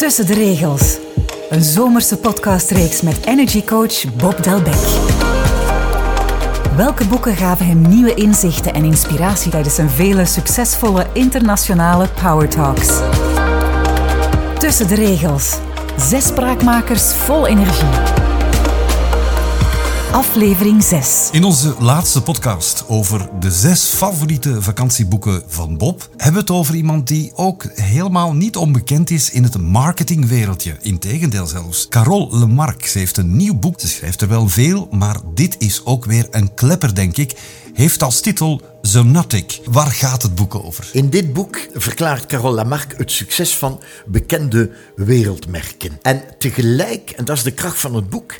Tussen de regels. Een zomerse podcastreeks met energiecoach Bob Delbecq. Welke boeken gaven hem nieuwe inzichten en inspiratie tijdens zijn vele succesvolle internationale Power Talks? Tussen de regels. Zes spraakmakers vol energie. Aflevering 6. In onze laatste podcast over de zes favoriete vakantieboeken van Bob hebben we het over iemand die ook helemaal niet onbekend is in het marketingwereldje. Integendeel zelfs. Carole Lemarque. Ze heeft een nieuw boek. Ze schrijft er wel veel, maar dit is ook weer een klepper, denk ik. Heeft als titel Zonatic. Waar gaat het boek over? In dit boek verklaart Carole Lamarck het succes van bekende wereldmerken. En tegelijk, en dat is de kracht van het boek,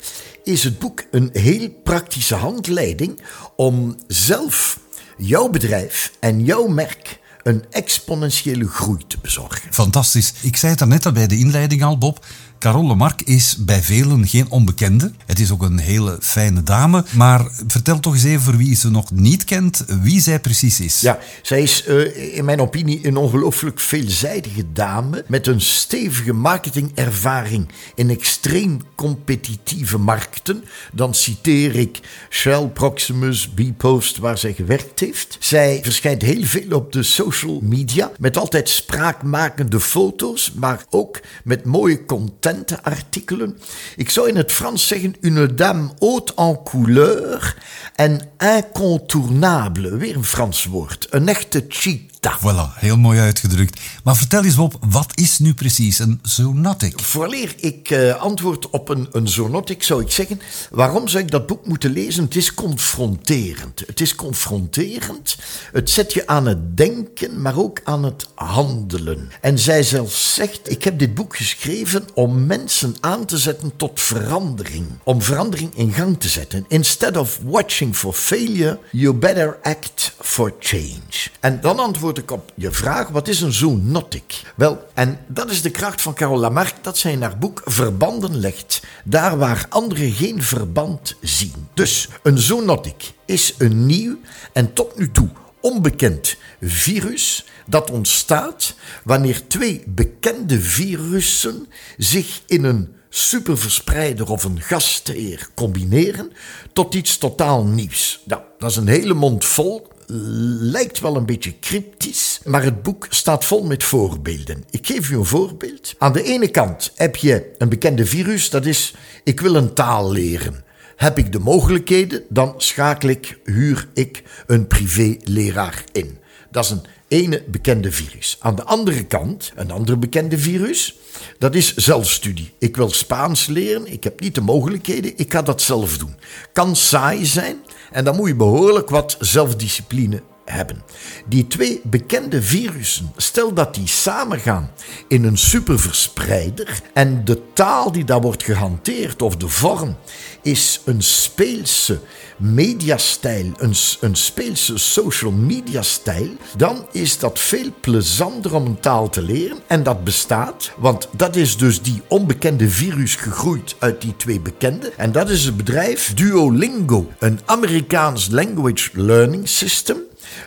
is het boek een heel praktische handleiding om zelf jouw bedrijf en jouw merk een exponentiële groei te bezorgen. Fantastisch. Ik zei het net al bij de inleiding al, Bob. Carole Mark is bij velen geen onbekende. Het is ook een hele fijne dame. Maar vertel toch eens even voor wie ze nog niet kent, wie zij precies is. Ja, zij is uh, in mijn opinie een ongelooflijk veelzijdige dame met een stevige marketingervaring in extreem competitieve markten. Dan citeer ik Shell, Proximus, Bpost, waar zij gewerkt heeft. Zij verschijnt heel veel op de social media met altijd spraakmakende foto's, maar ook met mooie content artikelen. Ik zou in het Frans zeggen une dame haute en couleur en incontournable. Weer een Frans woord. Een echte cheat Voilà, heel mooi uitgedrukt. Maar vertel eens Bob, wat is nu precies een zoonotic? Vooraleer ik uh, antwoord op een, een zoonotic zou ik zeggen, waarom zou ik dat boek moeten lezen? Het is confronterend. Het is confronterend. Het zet je aan het denken, maar ook aan het handelen. En zij zelf zegt, ik heb dit boek geschreven om mensen aan te zetten tot verandering. Om verandering in gang te zetten. Instead of watching for failure, you better act for change. En dan antwoord ik op je vraag: wat is een zoonotic? Wel, en dat is de kracht van Carole Lamarck dat zij in haar boek verbanden legt, daar waar anderen geen verband zien. Dus een zoonotic is een nieuw en tot nu toe onbekend virus dat ontstaat wanneer twee bekende virussen zich in een superverspreider of een gastheer combineren tot iets totaal nieuws. Nou, dat is een hele mond vol lijkt wel een beetje cryptisch, maar het boek staat vol met voorbeelden. Ik geef u een voorbeeld. Aan de ene kant heb je een bekende virus, dat is ik wil een taal leren. Heb ik de mogelijkheden, dan schakel ik, huur ik een privéleraar in. Dat is een ene bekende virus. Aan de andere kant, een andere bekende virus, dat is zelfstudie. Ik wil Spaans leren, ik heb niet de mogelijkheden, ik ga dat zelf doen. Kan saai zijn en dan moet je behoorlijk wat zelfdiscipline hebben. Die twee bekende virussen, stel dat die samengaan in een superverspreider en de taal die daar wordt gehanteerd of de vorm is een speelse mediastijl, een, een speelse social media stijl, dan is dat veel plezanter om een taal te leren en dat bestaat, want dat is dus die onbekende virus gegroeid uit die twee bekende en dat is het bedrijf Duolingo, een Amerikaans language learning system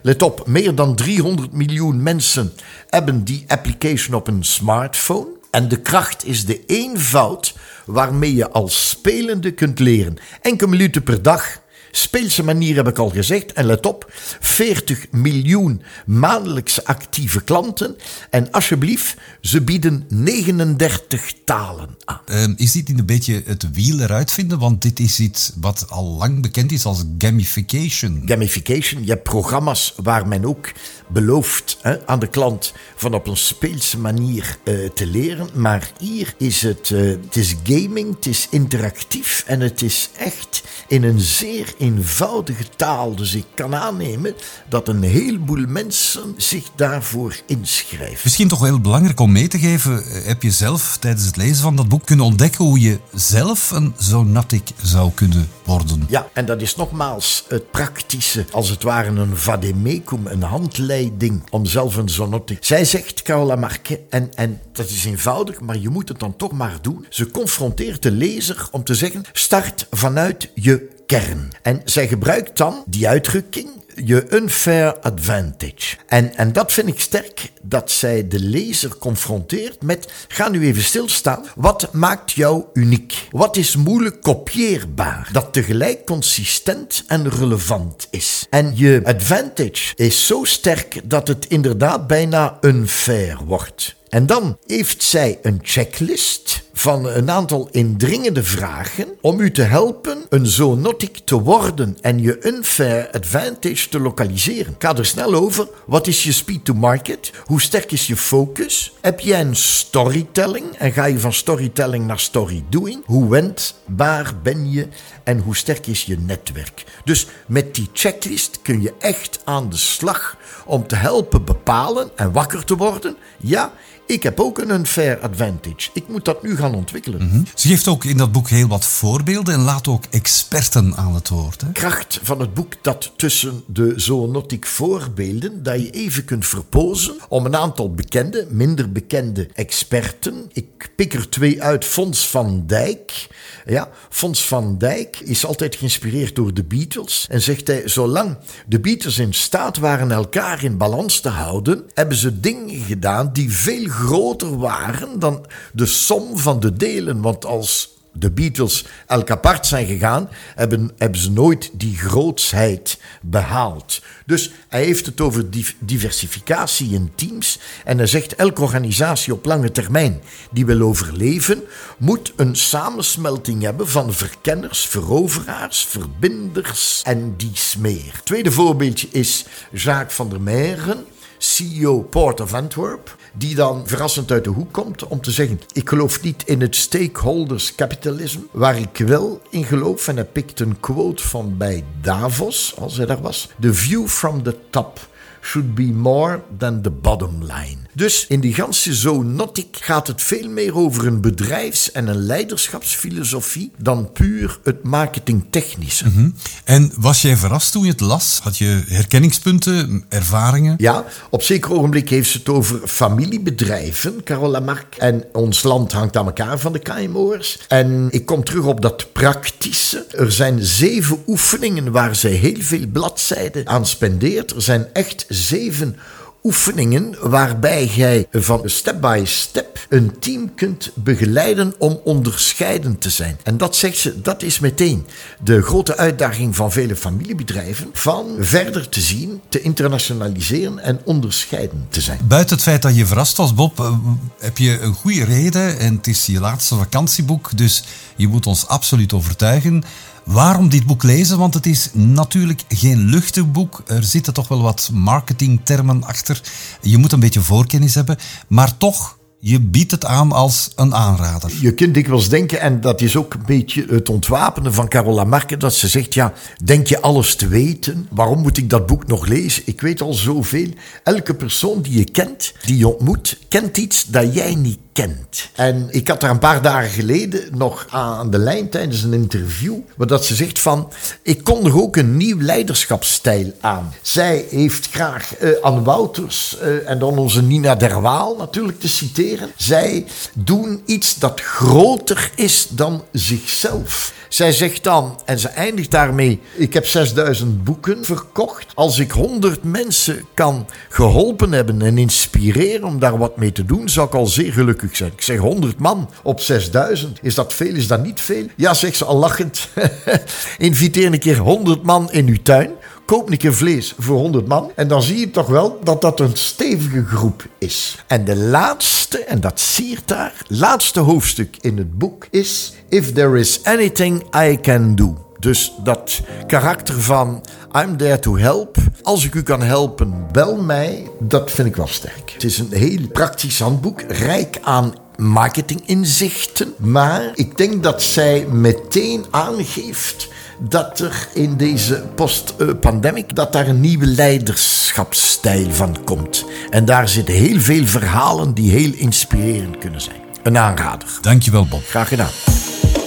Let op, meer dan 300 miljoen mensen hebben die application op een smartphone. En de kracht is de eenvoud waarmee je als spelende kunt leren. Enkele minuten per dag Speelse manier heb ik al gezegd. En let op, 40 miljoen maandelijks actieve klanten. En alsjeblieft, ze bieden 39 talen aan. Uh, is dit niet een beetje het wiel eruit vinden? Want dit is iets wat al lang bekend is als gamification. Gamification, je hebt programma's waar men ook belooft hè, aan de klant van op een speelse manier uh, te leren. Maar hier is het, uh, het is gaming, het is interactief en het is echt in een zeer eenvoudige taal. Dus ik kan aannemen dat een heleboel mensen zich daarvoor inschrijven. Misschien toch heel belangrijk om mee te geven. Heb je zelf tijdens het lezen van dat boek kunnen ontdekken hoe je zelf een zonatic zou kunnen worden? Ja, en dat is nogmaals het praktische, als het ware een vademecum, een handleiding om zelf een zonatic. Zij zegt, Carola Marque, en, en dat is eenvoudig, maar je moet het dan toch maar doen. Ze confronteert de lezer om te zeggen, start vanuit je kern. En zij gebruikt dan die uitdrukking je unfair advantage. En, en dat vind ik sterk, dat zij de lezer confronteert met, ga nu even stilstaan, wat maakt jou uniek? Wat is moeilijk kopieerbaar, dat tegelijk consistent en relevant is? En je advantage is zo sterk dat het inderdaad bijna unfair wordt. En dan heeft zij een checklist van een aantal indringende vragen om u te helpen een zoonotic te worden en je unfair advantage te lokaliseren. Ga er snel over. Wat is je speed to market? Hoe sterk is je focus? Heb jij een storytelling en ga je van storytelling naar story doing? Hoe wendbaar ben je en hoe sterk is je netwerk? Dus met die checklist kun je echt aan de slag om te helpen bepalen en wakker te worden. Ja, ik heb ook een unfair advantage. Ik moet dat nu gaan ontwikkelen. Mhm. Ze geeft ook in dat boek heel wat voorbeelden en laat ook experten aan het woord. Hè? Kracht van het boek dat tussen de zoonotiek voorbeelden, dat je even kunt verpozen om een aantal bekende, minder bekende experten. Ik pik er twee uit. Fons van Dijk. Ja, Fons van Dijk is altijd geïnspireerd door de Beatles en zegt hij, zolang de Beatles in staat waren elkaar in balans te houden, hebben ze dingen gedaan die veel groter waren dan de som van de delen. Want als de Beatles elk apart zijn gegaan, hebben, hebben ze nooit die grootsheid behaald. Dus hij heeft het over diversificatie in teams. En hij zegt: elke organisatie op lange termijn die wil overleven, moet een samensmelting hebben van verkenners, veroveraars, verbinders en dies meer. Tweede voorbeeldje is Jacques van der Meijen, CEO Port of Antwerp die dan verrassend uit de hoek komt om te zeggen: Ik geloof niet in het stakeholders capitalism, waar ik wel in geloof. En hij pikt een quote van bij Davos, als hij daar was: The view from the top should be more than the bottom line. Dus in die ganse zoonotic gaat het veel meer over een bedrijfs- en een leiderschapsfilosofie dan puur het marketingtechnische. Mm En was jij verrast toen je het las? Had je herkenningspunten, ervaringen? Ja, op zeker ogenblik heeft ze het over familiebedrijven, Carola Mark. En ons land hangt aan elkaar van de KMO'ers. En ik kom terug op dat praktische. Er zijn zeven oefeningen waar zij heel veel bladzijden aan spendeert. Er zijn echt zeven oefeningen waarbij jij van step by step een team kunt begeleiden om onderscheidend te zijn. En dat zegt ze, dat is meteen de grote uitdaging van vele familiebedrijven, van verder te zien, te internationaliseren en onderscheidend te zijn. Buiten het feit dat je verrast was, Bob, eh, heb je een goede reden en het is je laatste vakantieboek, dus je moet ons absoluut overtuigen. Waarom dit boek lezen? Want het is natuurlijk geen luchtig boek. Er zitten toch wel wat marketingtermen achter. Je moet een beetje voorkennis hebben. Maar toch je biedt het aan als een aanrader. Je kunt dikwijls denken, en dat is ook een beetje het ontwapenen van Carola Marke, dat ze zegt, ja, denk je alles te weten? Waarom moet ik dat boek nog lezen? Ik weet al zoveel. Elke persoon die je kent, die je ontmoet, kent iets dat jij niet kent. En ik had daar een paar dagen geleden nog aan de lijn tijdens een interview, waar dat ze zegt van, ik kondig ook een nieuw leiderschapsstijl aan. Zij heeft graag uh, Anne Wouters uh, en dan onze Nina Derwaal natuurlijk te citeren zij doen iets dat groter is dan zichzelf. Zij zegt dan, en ze eindigt daarmee: Ik heb 6000 boeken verkocht. Als ik 100 mensen kan geholpen hebben en inspireren om daar wat mee te doen, zou ik al zeer gelukkig Ik zeg 100 man op 6000. Is dat veel? Is dat niet veel? Ja, zegt ze al lachend. Inviteer een keer 100 man in uw tuin koop een keer vlees voor 100 man. En dan zie je toch wel dat dat een stevige groep is. En de laatste, en dat siert daar, laatste hoofdstuk in het boek is... If there is anything I can do. Dus dat karakter van I'm there to help. Als ik u kan helpen, bel mij. Dat vind ik wel sterk. Het is een heel praktisch handboek, rijk aan marketinginzichten. Maar ik denk dat zij meteen aangeeft dat er in deze post-pandemic dat daar een nieuwe leiderschapsstijl van komt. En daar zitten heel veel verhalen die heel inspirerend kunnen zijn. Een aanrader. Dankjewel Bob. Graag gedaan.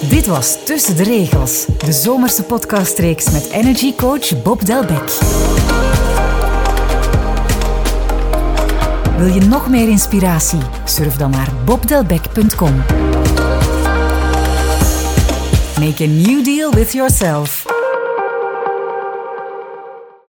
Dit was Tussen de Regels, de zomerse podcastreeks met energy coach Bob Delbecq. Wil je nog meer inspiratie? Surf dan naar bobdelbeck.com. Make a new deal with yourself.